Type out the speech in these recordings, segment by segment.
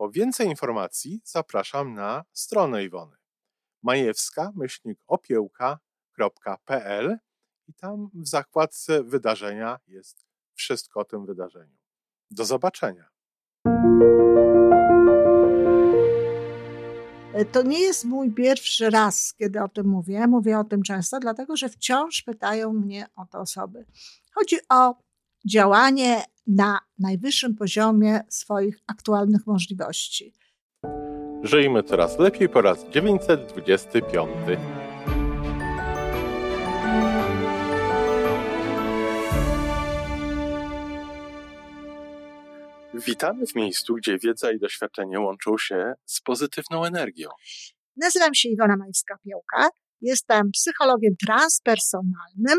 Po więcej informacji zapraszam na stronę Iwony majewska-opiełka.pl i tam w zakładce wydarzenia jest wszystko o tym wydarzeniu. Do zobaczenia. To nie jest mój pierwszy raz, kiedy o tym mówię. Mówię o tym często, dlatego że wciąż pytają mnie o te osoby. Chodzi o działanie na najwyższym poziomie swoich aktualnych możliwości. Żyjmy coraz lepiej po raz 925. Witamy w miejscu, gdzie wiedza i doświadczenie łączą się z pozytywną energią. Nazywam się Iwona Majska-Piołka. Jestem psychologiem transpersonalnym,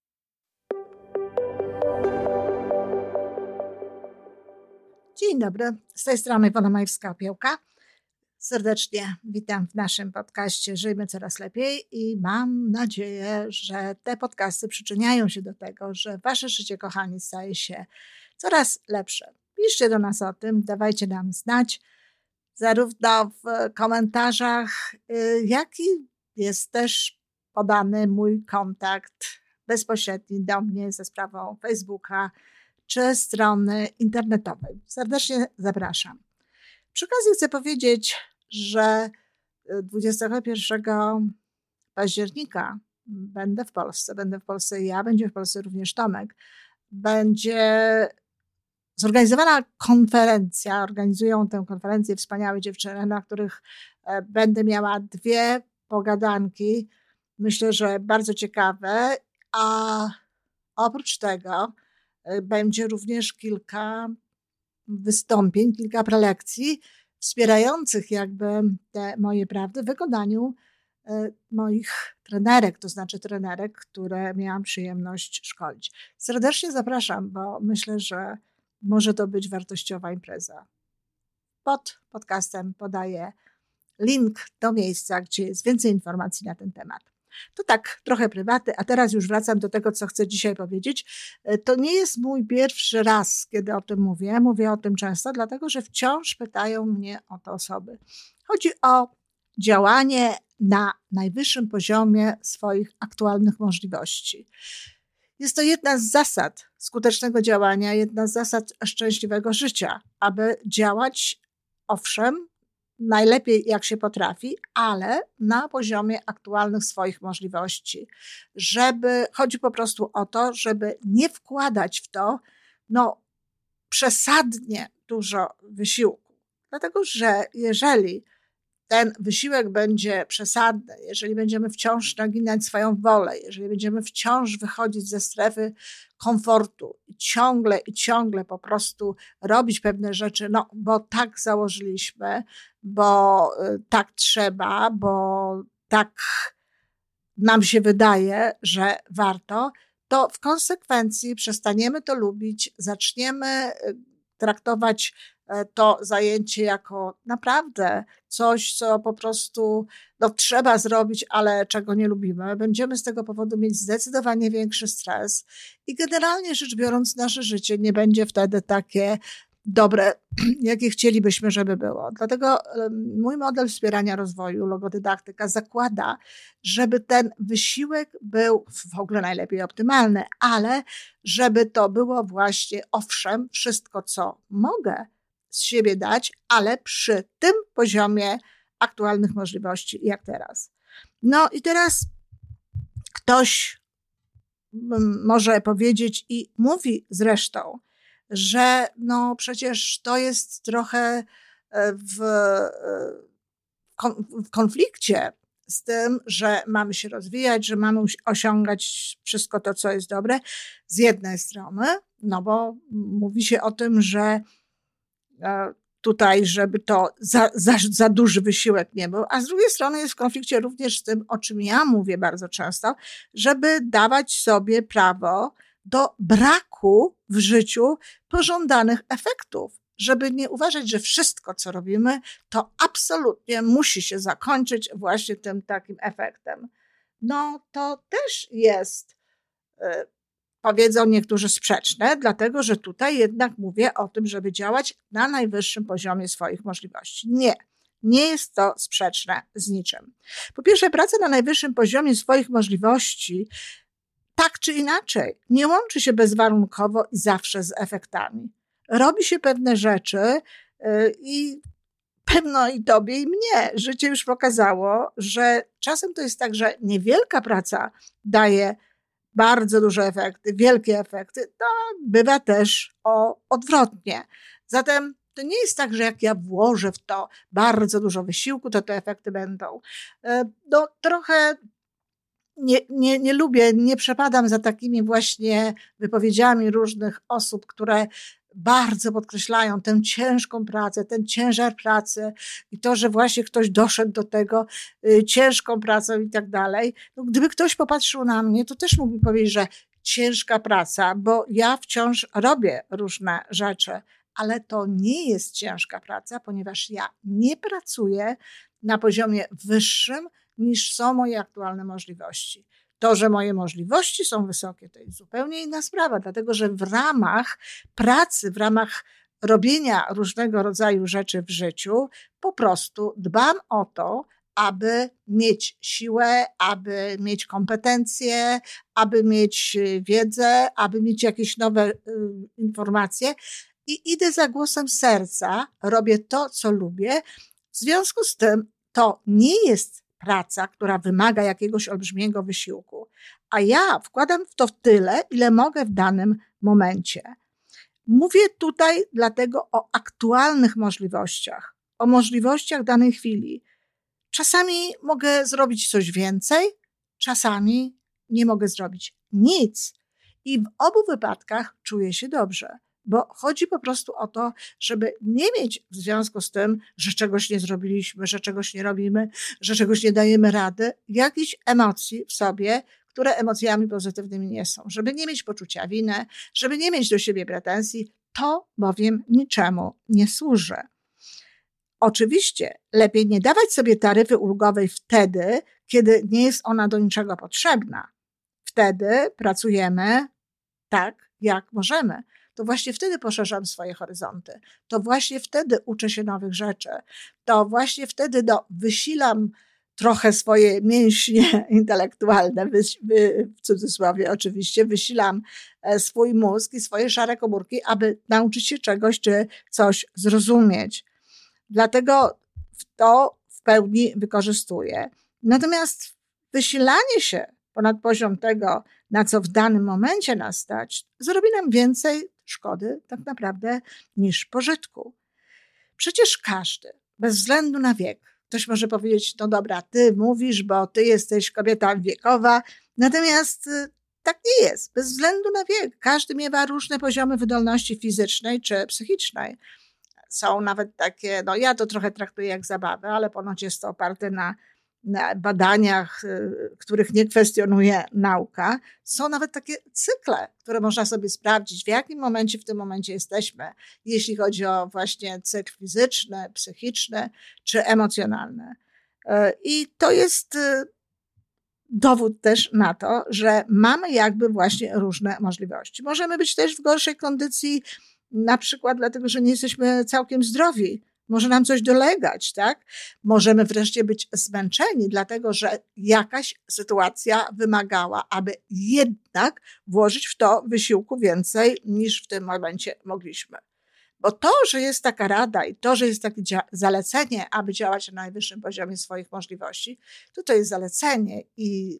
Dzień dobry, z tej strony Iwona Majewska-Opiełka. Serdecznie witam w naszym podcaście Żyjmy Coraz Lepiej i mam nadzieję, że te podcasty przyczyniają się do tego, że Wasze życie, kochani, staje się coraz lepsze. Piszcie do nas o tym, dawajcie nam znać, zarówno w komentarzach, y, jak i jest też podany mój kontakt bezpośredni do mnie ze sprawą Facebooka czy strony internetowej. Serdecznie zapraszam. Przy okazji chcę powiedzieć, że 21 y, października będę w Polsce. Będę w Polsce ja, będzie w Polsce również Tomek. Będzie zorganizowana konferencja, organizują tę konferencję wspaniałe dziewczyny, na których e, będę miała dwie pogadanki, myślę, że bardzo ciekawe, a oprócz tego e, będzie również kilka wystąpień, kilka prelekcji wspierających jakby te moje prawdy w wykonaniu e, moich trenerek, to znaczy trenerek, które miałam przyjemność szkolić. Serdecznie zapraszam, bo myślę, że może to być wartościowa impreza. Pod podcastem podaję link do miejsca, gdzie jest więcej informacji na ten temat. To tak, trochę prywaty, a teraz już wracam do tego, co chcę dzisiaj powiedzieć. E, to nie jest mój pierwszy raz, kiedy o tym mówię. Mówię o tym często, dlatego że wciąż pytają mnie o te osoby. Chodzi o działanie na najwyższym poziomie swoich aktualnych możliwości. Jest to jedna z zasad skutecznego działania, jedna z zasad szczęśliwego życia, aby działać, owszem, najlepiej jak się potrafi, ale na poziomie aktualnych swoich możliwości. Żeby, chodzi po prostu o to, żeby nie wkładać w to, no, przesadnie dużo wysiłku. Dlatego, że jeżeli ten wysiłek będzie przesadny, jeżeli będziemy wciąż naginać swoją wolę, jeżeli będziemy wciąż wychodzić ze strefy komfortu i ciągle i ciągle po prostu robić pewne rzeczy, no bo tak założyliśmy, bo y, tak trzeba, bo tak nam się wydaje, że warto, to w konsekwencji przestaniemy to lubić, zaczniemy y, traktować to zajęcie jako naprawdę coś, co po prostu no, trzeba zrobić, ale czego nie lubimy. Będziemy z tego powodu mieć zdecydowanie większy stres i generalnie rzecz biorąc, nasze życie nie będzie wtedy takie dobre, jakie chcielibyśmy, żeby było. Dlatego mój model wspierania rozwoju, logodydaktyka, zakłada, żeby ten wysiłek był w ogóle najlepiej optymalny, ale żeby to było właśnie, owszem, wszystko, co mogę, z siebie dać, ale przy tym poziomie aktualnych możliwości, jak teraz. No i teraz ktoś może powiedzieć i mówi zresztą, że no przecież to jest trochę e, w, e, w konflikcie z tym, że mamy się rozwijać, że mamy osiągać wszystko to, co jest dobre, z jednej strony, no bo mówi się o tym, że tutaj, żeby to za, za, za duży wysiłek nie był, a z drugiej strony jest w konflikcie również z tym, o czym ja mówię bardzo często, żeby dawać sobie prawo do braku w życiu pożądanych efektów. Żeby nie uważać, że wszystko, co robimy, to absolutnie musi się zakończyć właśnie tym takim efektem. No to też jest y, powiedzą niektórzy sprzeczne, dlatego że tutaj jednak mówię o tym, żeby działać na najwyższym poziomie swoich możliwości. Nie. Nie jest to sprzeczne z niczym. Po pierwsze, praca na najwyższym poziomie swoich możliwości, tak czy inaczej, nie łączy się bezwarunkowo i zawsze z efektami. Robi się pewne rzeczy y, i pewno i tobie, i mnie życie już pokazało, że czasem to jest tak, że niewielka praca daje bardzo duże efekty, wielkie efekty, to bywa też o, odwrotnie. Zatem to nie jest tak, że jak ja włożę w to bardzo dużo wysiłku, to te efekty będą. E, no, trochę nie, nie, nie lubię, nie przepadam za takimi właśnie wypowiedziami różnych osób, które bardzo podkreślają tę ciężką pracę, ten ciężar pracy i to, że właśnie ktoś doszedł do tego y, ciężką pracą i tak dalej. No, gdyby ktoś popatrzył na mnie, to też mógłby powiedzieć, że ciężka praca, bo ja wciąż robię różne rzeczy, ale to nie jest ciężka praca, ponieważ ja nie pracuję na poziomie wyższym niż są moje aktualne możliwości. To, że moje możliwości są wysokie, to jest zupełnie inna sprawa, dlatego że w ramach pracy, w ramach robienia różnego rodzaju rzeczy w życiu, po prostu dbam o to, aby mieć siłę, aby mieć kompetencje, aby mieć y, wiedzę, aby mieć jakieś nowe y, informacje. I idę za głosem serca, robię to, co lubię. W związku z tym to nie jest praca, która wymaga jakiegoś olbrzymiego wysiłku, a ja wkładam w to tyle, ile mogę w danym momencie. Mówię tutaj dlatego o aktualnych możliwościach, o możliwościach danej chwili. Czasami mogę zrobić coś więcej, czasami nie mogę zrobić nic. I w obu wypadkach czuję się dobrze bo chodzi po prostu o to, żeby nie mieć w związku z tym, że czegoś nie zrobiliśmy, że czegoś nie robimy, że czegoś nie dajemy rady, jakichś emocji w sobie, które emocjami pozytywnymi nie są. Żeby nie mieć poczucia winy, żeby nie mieć do siebie pretensji, to bowiem niczemu nie służy. Oczywiście lepiej nie dawać sobie taryfy ulgowej wtedy, kiedy nie jest ona do niczego potrzebna. Wtedy pracujemy tak, jak możemy to właśnie wtedy poszerzam swoje horyzonty. To właśnie wtedy uczę się nowych rzeczy. To właśnie wtedy no, wysilam trochę swoje mięśnie intelektualne, w cudzysłowie oczywiście, wysilam e, swój mózg i swoje szare komórki, aby nauczyć się czegoś czy coś zrozumieć. Dlatego to w pełni wykorzystuję. Natomiast wysilanie się ponad poziom tego, na co w danym momencie nas stać, zrobi nam więcej szkody tak naprawdę niż pożytku. Przecież każdy, bez względu na wiek, ktoś może powiedzieć, no dobra, ty mówisz, bo ty jesteś kobieta wiekowa, natomiast y, tak nie jest. Bez względu na wiek. Każdy miewa różne poziomy wydolności fizycznej czy psychicznej. Są nawet takie, no ja to trochę traktuję jak zabawę, ale ponoć jest to oparte na na badaniach, y, których nie kwestionuje nauka, są nawet takie cykle, które można sobie sprawdzić, w jakim momencie w tym momencie jesteśmy, jeśli chodzi o właśnie cykl fizyczny, psychiczny czy emocjonalny. Y, I to jest y, dowód też na to, że mamy jakby właśnie różne możliwości. Możemy być też w gorszej kondycji, na przykład dlatego, że nie jesteśmy całkiem zdrowi może nam coś dolegać, tak? Możemy wreszcie być zmęczeni, dlatego że jakaś sytuacja wymagała, aby jednak włożyć w to wysiłku więcej niż w tym momencie mogliśmy. Bo to, że jest taka rada i to, że jest takie zalecenie, aby działać na najwyższym poziomie swoich możliwości, to to jest zalecenie i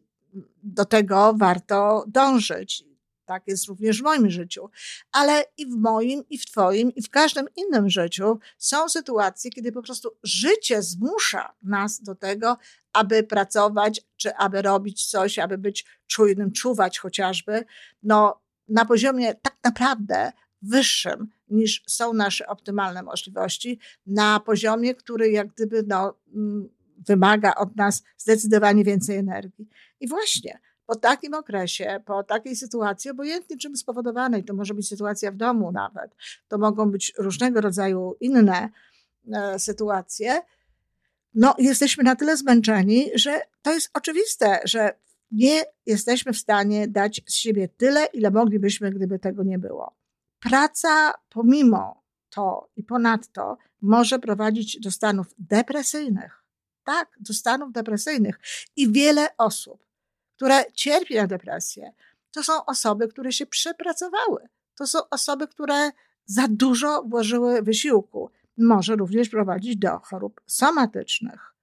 do tego warto dążyć. Tak jest również w moim życiu, ale i w moim, i w Twoim, i w każdym innym życiu są sytuacje, kiedy po prostu życie zmusza nas do tego, aby pracować, czy aby robić coś, aby być czujnym, czuwać chociażby, no, na poziomie tak naprawdę wyższym niż są nasze optymalne możliwości, na poziomie, który jak gdyby no, mm, wymaga od nas zdecydowanie więcej energii. I właśnie po takim okresie, po takiej sytuacji, obojętnie czym spowodowanej, to może być sytuacja w domu nawet, to mogą być różnego rodzaju inne e, sytuacje, no jesteśmy na tyle zmęczeni, że to jest oczywiste, że nie jesteśmy w stanie dać z siebie tyle, ile moglibyśmy, gdyby tego nie było. Praca pomimo to i ponadto może prowadzić do stanów depresyjnych. Tak, do stanów depresyjnych. I wiele osób, które cierpi na depresję, to są osoby, które się przepracowały. To są osoby, które za dużo włożyły wysiłku. Może również prowadzić do chorób somatycznych.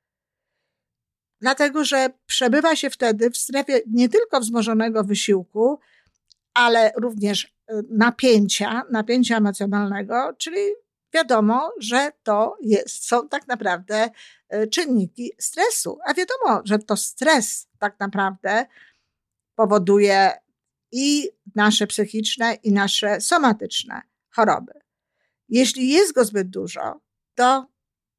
Dlatego, że przebywa się wtedy w strefie nie tylko wzmożonego wysiłku, ale również y, napięcia, napięcia emocjonalnego, czyli wiadomo, że to jest, są tak naprawdę y, czynniki stresu. A wiadomo, że to stres tak naprawdę powoduje i nasze psychiczne, i nasze somatyczne choroby. Jeśli jest go zbyt dużo, to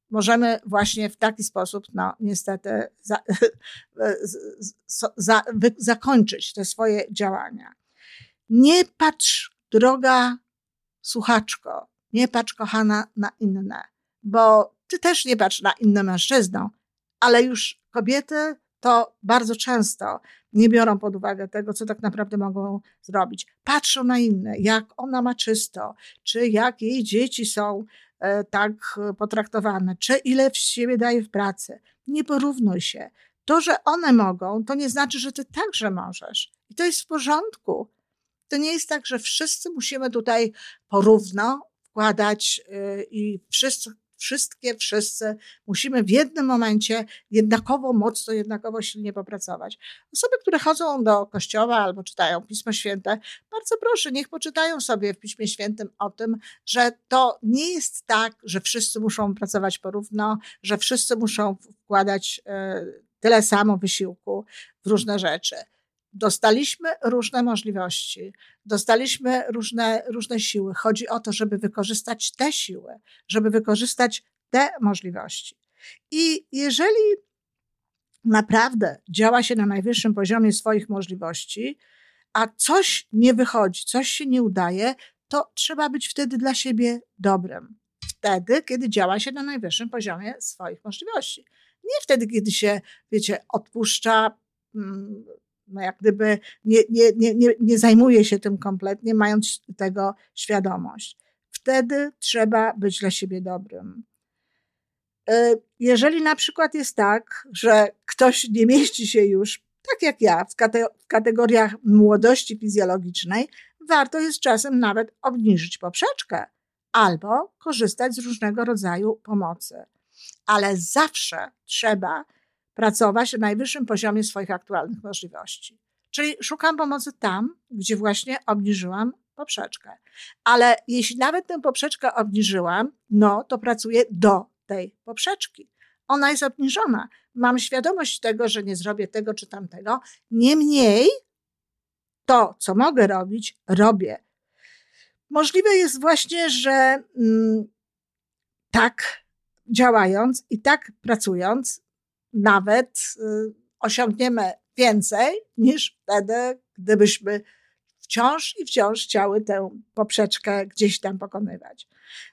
możemy właśnie w taki sposób, no niestety, za, za, zakończyć te swoje działania. Nie patrz, droga słuchaczko, nie patrz, kochana, na inne, bo ty też nie patrz na inne mężczyzną, ale już kobiety to bardzo często nie biorą pod uwagę tego, co tak naprawdę mogą zrobić. Patrzą na inne, jak ona ma czysto, czy jak jej dzieci są e, tak potraktowane, czy ile w siebie daje w pracy. Nie porównuj się. To, że one mogą, to nie znaczy, że ty także możesz. I to jest w porządku. To nie jest tak, że wszyscy musimy tutaj porówno wkładać y, i wszyscy, wszystkie, wszyscy musimy w jednym momencie jednakowo mocno, jednakowo silnie popracować. Osoby, które chodzą do kościoła albo czytają Pismo Święte, bardzo proszę, niech poczytają sobie w Piśmie Świętym o tym, że to nie jest tak, że wszyscy muszą pracować porówno, że wszyscy muszą wkładać y, tyle samo wysiłku w różne rzeczy dostaliśmy różne możliwości, dostaliśmy różne, różne siły. Chodzi o to, żeby wykorzystać te siły, żeby wykorzystać te możliwości. I jeżeli naprawdę działa się na najwyższym poziomie swoich możliwości, a coś nie wychodzi, coś się nie udaje, to trzeba być wtedy dla siebie dobrym. Wtedy, kiedy działa się na najwyższym poziomie swoich możliwości. Nie wtedy, kiedy się, wiecie, odpuszcza, mm, no jak gdyby nie, nie, nie, nie, nie zajmuje się tym kompletnie, mając tego świadomość. Wtedy trzeba być dla siebie dobrym. E, jeżeli na przykład jest tak, że ktoś nie mieści się już, tak jak ja, w, kate w kategoriach młodości fizjologicznej, warto jest czasem nawet obniżyć poprzeczkę albo korzystać z różnego rodzaju pomocy. Ale zawsze trzeba pracować na najwyższym poziomie swoich aktualnych możliwości. Czyli szukam pomocy tam, gdzie właśnie obniżyłam poprzeczkę. Ale jeśli nawet tę poprzeczkę obniżyłam, no to pracuję do tej poprzeczki. Ona jest obniżona. Mam świadomość tego, że nie zrobię tego czy tamtego. Niemniej to, co mogę robić, robię. Możliwe jest właśnie, że mm, tak działając i tak pracując, nawet y, osiągniemy więcej niż wtedy, gdybyśmy wciąż i wciąż chciały tę poprzeczkę gdzieś tam pokonywać.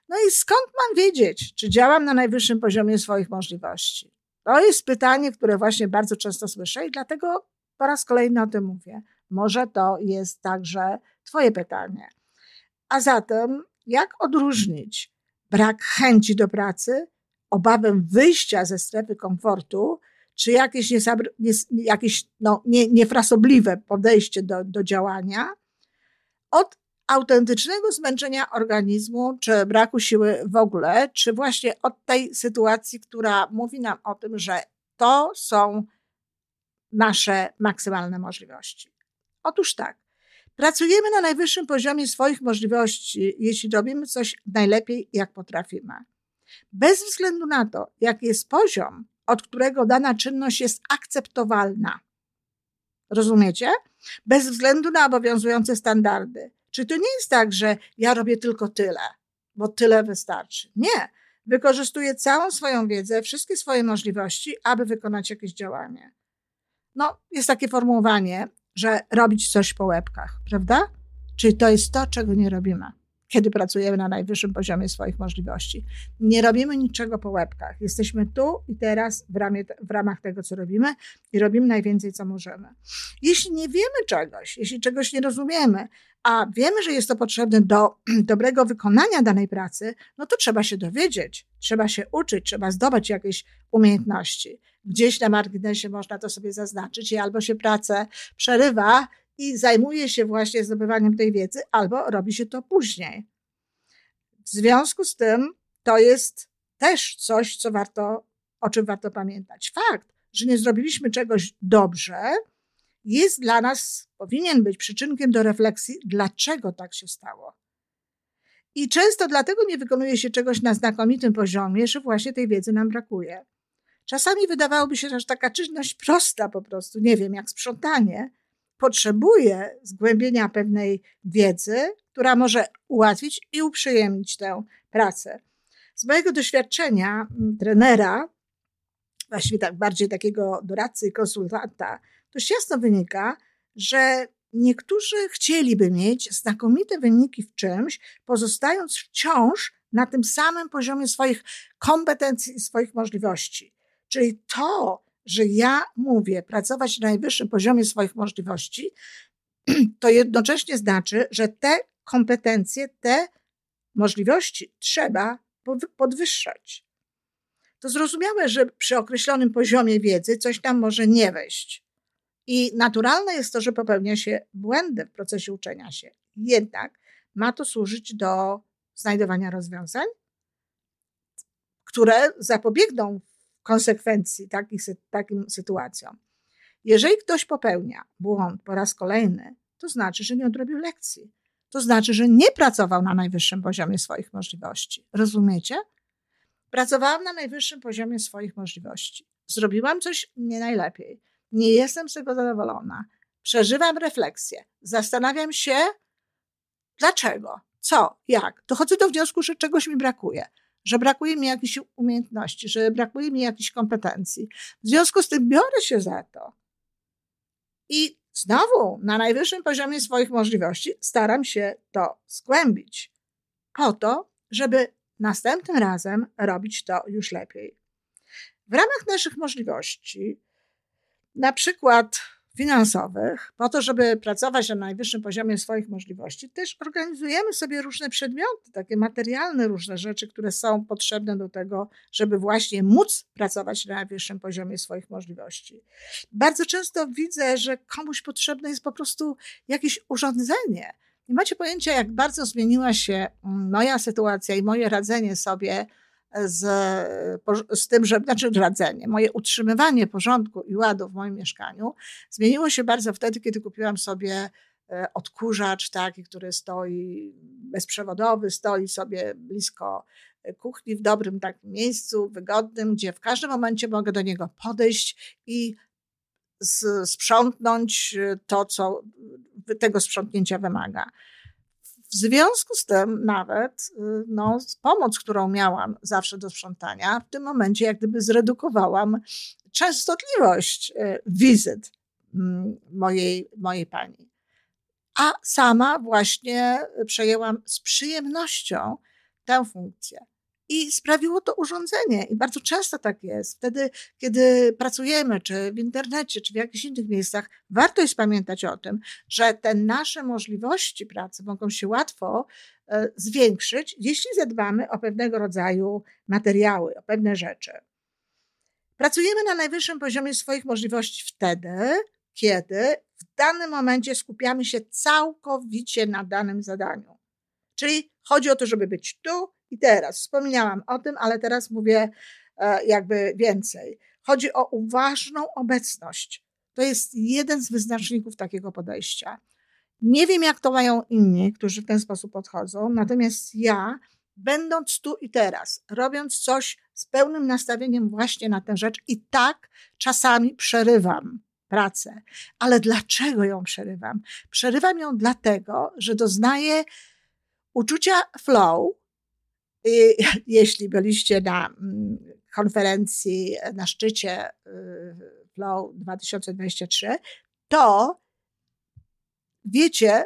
No i skąd mam wiedzieć, czy działam na najwyższym poziomie swoich możliwości? To jest pytanie, które właśnie bardzo często słyszę i dlatego po raz kolejny o tym mówię. Może to jest także Twoje pytanie. A zatem, jak odróżnić brak chęci do pracy obawę wyjścia ze strefy komfortu, czy jakieś, nies, jakieś no, nie, niefrasobliwe podejście do, do działania, od autentycznego zmęczenia organizmu, czy braku siły w ogóle, czy właśnie od tej sytuacji, która mówi nam o tym, że to są nasze maksymalne możliwości. Otóż tak, pracujemy na najwyższym poziomie swoich możliwości, jeśli robimy coś najlepiej, jak potrafimy. Bez względu na to, jaki jest poziom, od którego dana czynność jest akceptowalna. Rozumiecie? Bez względu na obowiązujące standardy. Czy to nie jest tak, że ja robię tylko tyle, bo tyle wystarczy? Nie. Wykorzystuję całą swoją wiedzę, wszystkie swoje możliwości, aby wykonać jakieś działanie. No, jest takie formułowanie, że robić coś po łebkach, prawda? Czyli to jest to, czego nie robimy kiedy pracujemy na najwyższym poziomie swoich możliwości. Nie robimy niczego po łebkach. Jesteśmy tu i teraz w, ramie, w ramach tego, co robimy i robimy najwięcej, co możemy. Jeśli nie wiemy czegoś, jeśli czegoś nie rozumiemy, a wiemy, że jest to potrzebne do dobrego wykonania danej pracy, no to trzeba się dowiedzieć, trzeba się uczyć, trzeba zdobyć jakieś umiejętności. Gdzieś na marginesie można to sobie zaznaczyć i albo się pracę przerywa i zajmuje się właśnie zdobywaniem tej wiedzy, albo robi się to później. W związku z tym to jest też coś, co warto, o czym warto pamiętać. Fakt, że nie zrobiliśmy czegoś dobrze, jest dla nas, powinien być przyczynkiem do refleksji, dlaczego tak się stało. I często dlatego nie wykonuje się czegoś na znakomitym poziomie, że właśnie tej wiedzy nam brakuje. Czasami wydawałoby się, że taka czynność prosta po prostu, nie wiem, jak sprzątanie, potrzebuje zgłębienia pewnej wiedzy, która może ułatwić i uprzyjemnić tę pracę. Z mojego doświadczenia mm, trenera, właściwie tak bardziej takiego doradcy i konsultanta, dość jasno wynika, że niektórzy chcieliby mieć znakomite wyniki w czymś, pozostając wciąż na tym samym poziomie swoich kompetencji i swoich możliwości. Czyli to, że ja mówię pracować na najwyższym poziomie swoich możliwości, to jednocześnie znaczy, że te kompetencje, te możliwości trzeba podwyższać. To zrozumiałe, że przy określonym poziomie wiedzy coś tam może nie wejść. I naturalne jest to, że popełnia się błędy w procesie uczenia się. Jednak ma to służyć do znajdowania rozwiązań, które zapobiegną konsekwencji takich, takim sytuacjom. Jeżeli ktoś popełnia błąd po raz kolejny, to znaczy, że nie odrobił lekcji. To znaczy, że nie pracował na najwyższym poziomie swoich możliwości. Rozumiecie? Pracowałam na najwyższym poziomie swoich możliwości. Zrobiłam coś nie najlepiej. Nie jestem z tego zadowolona. Przeżywam refleksję. Zastanawiam się, dlaczego, co, jak. Dochodzę do wniosku, że czegoś mi brakuje że brakuje mi jakichś umiejętności, że brakuje mi jakichś kompetencji. W związku z tym biorę się za to. I znowu na najwyższym poziomie swoich możliwości staram się to zgłębić, po to, żeby następnym razem robić to już lepiej. W ramach naszych możliwości, na przykład finansowych, po to, żeby pracować na najwyższym poziomie swoich możliwości, też organizujemy sobie różne przedmioty, takie materialne różne rzeczy, które są potrzebne do tego, żeby właśnie móc pracować na najwyższym poziomie swoich możliwości. Bardzo często widzę, że komuś potrzebne jest po prostu jakieś urządzenie. Nie macie pojęcia, jak bardzo zmieniła się moja sytuacja i moje radzenie sobie z, z tym, że, znaczy moje utrzymywanie porządku i ładu w moim mieszkaniu zmieniło się bardzo wtedy, kiedy kupiłam sobie e, odkurzacz, taki, który stoi bezprzewodowy, stoi sobie blisko kuchni, w dobrym takim miejscu, wygodnym, gdzie w każdym momencie mogę do niego podejść i sprzątnąć to, co tego sprzątnięcia wymaga. W związku z tym nawet y, no, pomoc, którą miałam zawsze do sprzątania, w tym momencie jak gdyby zredukowałam częstotliwość y, wizyt mm, mojej, mojej pani. A sama właśnie przejęłam z przyjemnością tę funkcję. I sprawiło to urządzenie. I bardzo często tak jest. Wtedy, kiedy pracujemy, czy w internecie, czy w jakichś innych miejscach, warto jest pamiętać o tym, że te nasze możliwości pracy mogą się łatwo e, zwiększyć, jeśli zadbamy o pewnego rodzaju materiały, o pewne rzeczy. Pracujemy na najwyższym poziomie swoich możliwości wtedy, kiedy w danym momencie skupiamy się całkowicie na danym zadaniu. Czyli chodzi o to, żeby być tu i teraz. Wspomniałam o tym, ale teraz mówię e, jakby więcej. Chodzi o uważną obecność. To jest jeden z wyznaczników takiego podejścia. Nie wiem, jak to mają inni, którzy w ten sposób podchodzą, natomiast ja, będąc tu i teraz, robiąc coś z pełnym nastawieniem właśnie na tę rzecz, i tak czasami przerywam pracę. Ale dlaczego ją przerywam? Przerywam ją dlatego, że doznaję uczucia flow. Jeśli byliście na mm, konferencji, na szczycie y, Flow 2023, to wiecie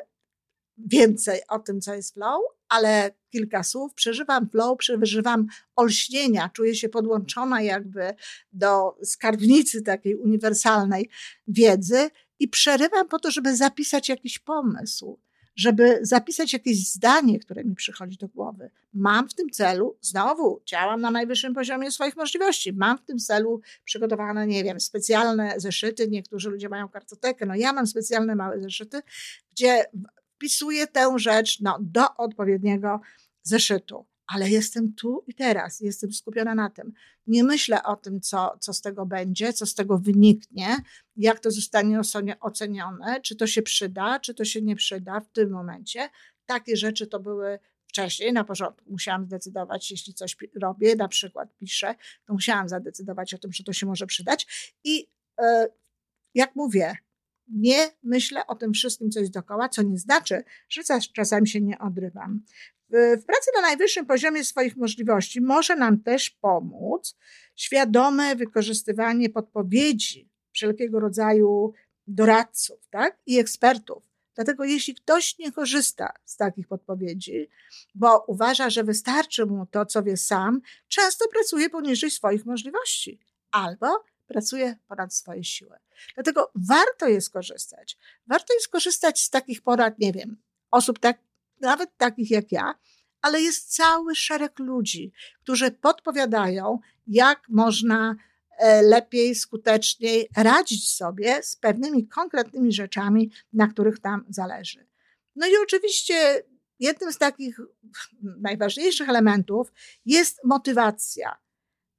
więcej o tym, co jest flow, ale kilka słów. Przeżywam flow, przeżywam olśnienia, czuję się podłączona jakby do skarbnicy takiej uniwersalnej wiedzy i przerywam po to, żeby zapisać jakiś pomysł żeby zapisać jakieś zdanie, które mi przychodzi do głowy. Mam w tym celu, znowu działam na najwyższym poziomie swoich możliwości, mam w tym celu przygotowane, nie wiem, specjalne zeszyty. Niektórzy ludzie mają kartotekę, no ja mam specjalne małe zeszyty, gdzie wpisuję tę rzecz no, do odpowiedniego zeszytu ale jestem tu i teraz, jestem skupiona na tym. Nie myślę o tym, co, co z tego będzie, co z tego wyniknie, jak to zostanie ocenione, czy to się przyda, czy to się nie przyda w tym momencie. Takie rzeczy to były wcześniej, na początku musiałam zdecydować, jeśli coś robię, na przykład piszę, to musiałam zadecydować o tym, że to się może przydać. I e, jak mówię, nie myślę o tym wszystkim, co jest dookoła, co nie znaczy, że czasami się nie odrywam. W pracy na najwyższym poziomie swoich możliwości może nam też pomóc świadome wykorzystywanie podpowiedzi wszelkiego rodzaju doradców tak? i ekspertów. Dlatego jeśli ktoś nie korzysta z takich podpowiedzi, bo uważa, że wystarczy mu to, co wie sam, często pracuje poniżej swoich możliwości albo pracuje ponad swoje siły. Dlatego warto jest korzystać. Warto jest korzystać z takich porad, nie wiem, osób tak, nawet takich jak ja, ale jest cały szereg ludzi, którzy podpowiadają, jak można e, lepiej, skuteczniej radzić sobie z pewnymi konkretnymi rzeczami, na których nam zależy. No i oczywiście jednym z takich najważniejszych elementów jest motywacja.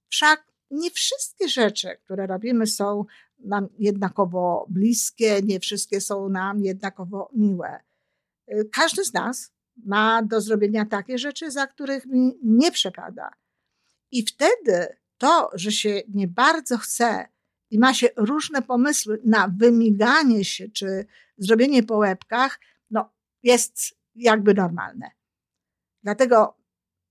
Wszak nie wszystkie rzeczy, które robimy, są nam jednakowo bliskie, nie wszystkie są nam jednakowo miłe. E, każdy z nas ma do zrobienia takie rzeczy, za których nie przepada. I wtedy to, że się nie bardzo chce i ma się różne pomysły na wymiganie się czy zrobienie po łebkach, no jest jakby normalne. Dlatego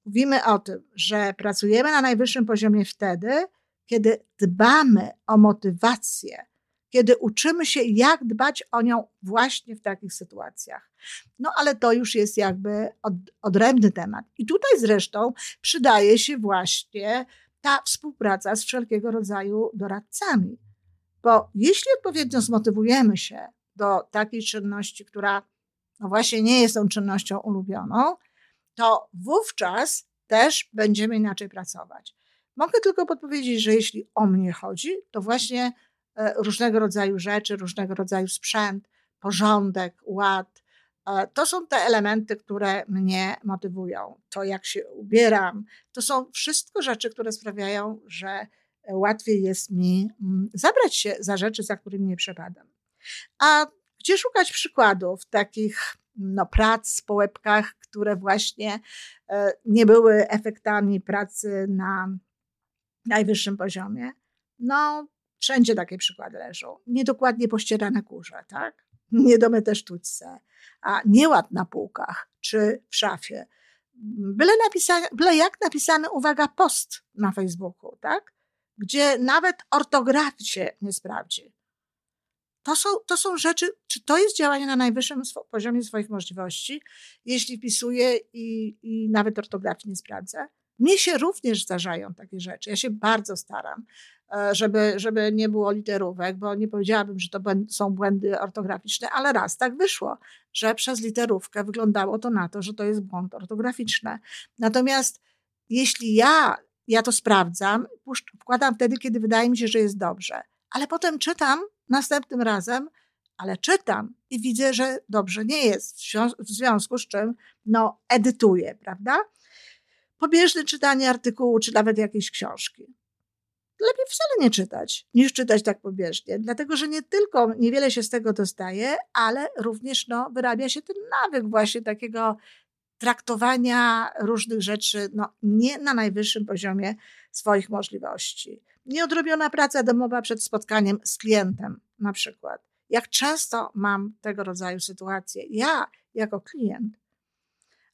mówimy o tym, że pracujemy na najwyższym poziomie wtedy, kiedy dbamy o motywację, kiedy uczymy się, jak dbać o nią właśnie w takich sytuacjach. No ale to już jest jakby od, odrębny temat. I tutaj zresztą przydaje się właśnie ta współpraca z wszelkiego rodzaju doradcami. Bo jeśli odpowiednio zmotywujemy się do takiej czynności, która no właśnie nie jest tą czynnością ulubioną, to wówczas też będziemy inaczej pracować. Mogę tylko podpowiedzieć, że jeśli o mnie chodzi, to właśnie różnego rodzaju rzeczy, różnego rodzaju sprzęt, porządek, ład. E, to są te elementy, które mnie motywują. To, jak się ubieram, to są wszystko rzeczy, które sprawiają, że łatwiej jest mi mm, zabrać się za rzeczy, za którymi nie przepadam. A gdzie szukać przykładów takich no, prac po które właśnie e, nie były efektami pracy na najwyższym poziomie? No, Wszędzie takie przykłady leżą. Niedokładnie pościerane kurze, tak? Niedomyte sztućce, a nieład na półkach czy w szafie. Byle, byle jak napisany, uwaga, post na Facebooku, tak? Gdzie nawet ortografii się nie sprawdzi. To są, to są rzeczy, czy to jest działanie na najwyższym poziomie swoich możliwości, jeśli wpisuję i, i nawet ortografii nie sprawdzę? Mnie się również zdarzają takie rzeczy. Ja się bardzo staram, żeby, żeby nie było literówek, bo nie powiedziałabym, że to są błędy ortograficzne, ale raz tak wyszło, że przez literówkę wyglądało to na to, że to jest błąd ortograficzny. Natomiast jeśli ja, ja to sprawdzam, wkładam wtedy, kiedy wydaje mi się, że jest dobrze. ale potem czytam następnym razem, ale czytam i widzę, że dobrze nie jest, w związku z czym no, edytuję, prawda? Pobieżne czytanie artykułu, czy nawet jakiejś książki. Lepiej wcale nie czytać, niż czytać tak pobieżnie, dlatego że nie tylko niewiele się z tego dostaje, ale również no, wyrabia się ten nawyk właśnie takiego traktowania różnych rzeczy no, nie na najwyższym poziomie swoich możliwości. Nieodrobiona praca domowa przed spotkaniem z klientem, na przykład. Jak często mam tego rodzaju sytuacje, ja jako klient.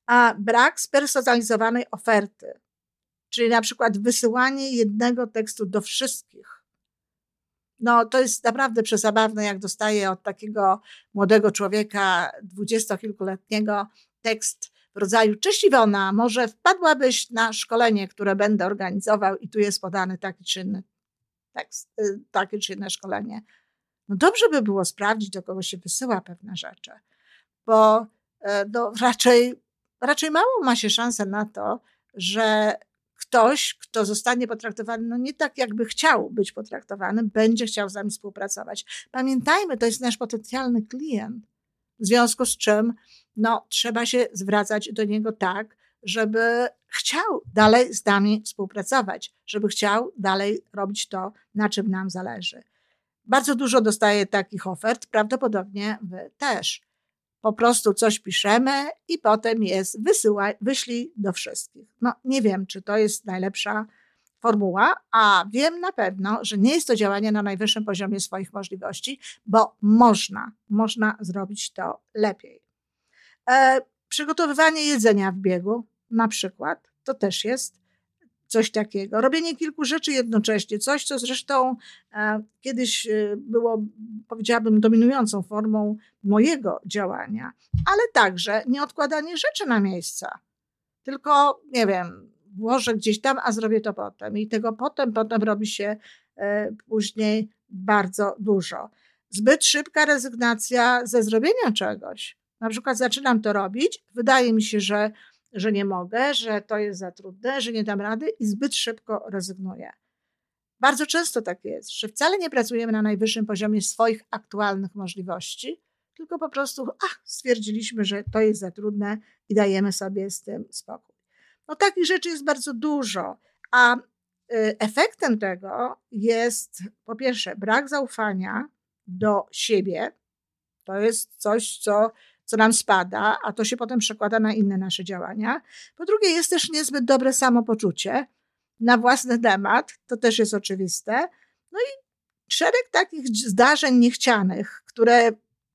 A brak spersonalizowanej oferty, czyli na przykład wysyłanie jednego tekstu do wszystkich. No, to jest naprawdę przezabawne, jak dostaję od takiego młodego człowieka, dwudziestokilkuletniego, tekst w rodzaju Cześć Iwona, może wpadłabyś na szkolenie, które będę organizował i tu jest podany taki czy inny tekst, y, takie czy inne szkolenie. No dobrze by było sprawdzić, do kogo się wysyła pewne rzeczy, bo e, no, raczej, raczej mało ma się szansę na to, że ktoś, kto zostanie potraktowany, no nie tak, jakby chciał być potraktowany, będzie chciał z nami współpracować. Pamiętajmy, to jest nasz potencjalny klient. W związku z czym no, trzeba się zwracać do niego tak, żeby chciał dalej z nami współpracować, żeby chciał dalej robić to, na czym nam zależy. Bardzo dużo dostaję takich ofert, prawdopodobnie wy też. Po prostu coś piszemy i potem jest wysyłaj, wyślij do wszystkich. No nie wiem, czy to jest najlepsza formuła, a wiem na pewno, że nie jest to działanie na najwyższym poziomie swoich możliwości, bo można, można zrobić to lepiej. E, przygotowywanie jedzenia w biegu, na przykład, to też jest coś takiego. Robienie kilku rzeczy jednocześnie, coś, co zresztą e, kiedyś e, było, powiedziałabym, dominującą formą mojego działania, ale także nie odkładanie rzeczy na miejsca. Tylko, nie wiem, włożę gdzieś tam, a zrobię to potem. I tego potem, potem robi się e, później bardzo dużo. Zbyt szybka rezygnacja ze zrobienia czegoś. Na przykład zaczynam to robić, wydaje mi się, że że nie mogę, że to jest za trudne, że nie dam rady i zbyt szybko rezygnuję. Bardzo często tak jest, że wcale nie pracujemy na najwyższym poziomie swoich aktualnych możliwości, tylko po prostu ach, stwierdziliśmy, że to jest za trudne i dajemy sobie z tym spokój. No takich rzeczy jest bardzo dużo, a y, efektem tego jest po pierwsze brak zaufania do siebie. To jest coś, co co nam spada, a to się potem przekłada na inne nasze działania. Po drugie, jest też niezbyt dobre samopoczucie na własny temat, to też jest oczywiste. No i szereg takich zdarzeń niechcianych, które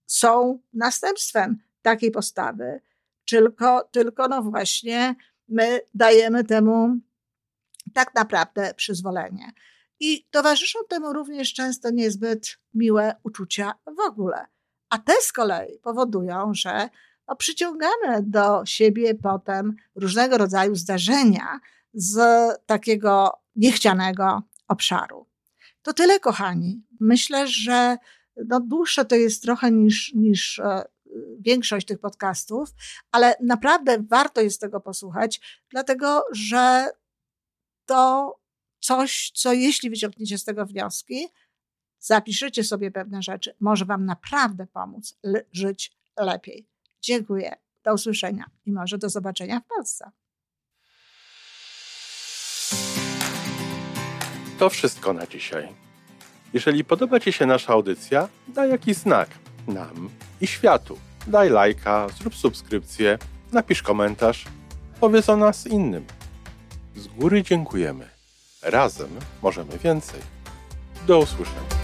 są następstwem takiej postawy, tylko, tylko no właśnie my dajemy temu tak naprawdę przyzwolenie. I towarzyszą temu również często niezbyt miłe uczucia w ogóle. A te z kolei powodują, że no, przyciągamy do siebie potem różnego rodzaju zdarzenia z takiego niechcianego obszaru. To tyle, kochani. Myślę, że no, dłuższe to jest trochę niż, niż e, większość tych podcastów, ale naprawdę warto jest tego posłuchać, dlatego że to coś, co jeśli wyciągniecie z tego wnioski, zapiszecie sobie pewne rzeczy, może Wam naprawdę pomóc żyć lepiej. Dziękuję. Do usłyszenia i może do zobaczenia w Polsce. To wszystko na dzisiaj. Jeżeli podoba Ci się nasza audycja, daj jakiś znak nam i światu. Daj lajka, zrób subskrypcję, napisz komentarz, powiedz o nas innym. Z góry dziękujemy. Razem możemy więcej. Do usłyszenia.